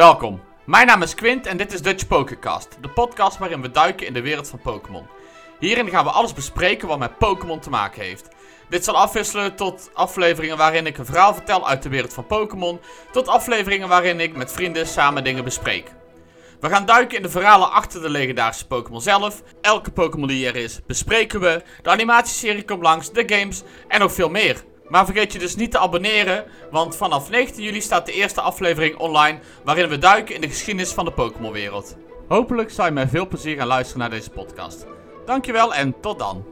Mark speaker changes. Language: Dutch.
Speaker 1: Welkom. Mijn naam is Quint en dit is Dutch Pokécast, de podcast waarin we duiken in de wereld van Pokémon. Hierin gaan we alles bespreken wat met Pokémon te maken heeft. Dit zal afwisselen tot afleveringen waarin ik een verhaal vertel uit de wereld van Pokémon, tot afleveringen waarin ik met vrienden samen dingen bespreek. We gaan duiken in de verhalen achter de legendarische Pokémon zelf. Elke Pokémon die er is bespreken we. De animatieserie komt langs, de games en nog veel meer. Maar vergeet je dus niet te abonneren, want vanaf 19 juli staat de eerste aflevering online waarin we duiken in de geschiedenis van de Pokémon wereld. Hopelijk zal je met veel plezier gaan luisteren naar deze podcast. Dankjewel en tot dan.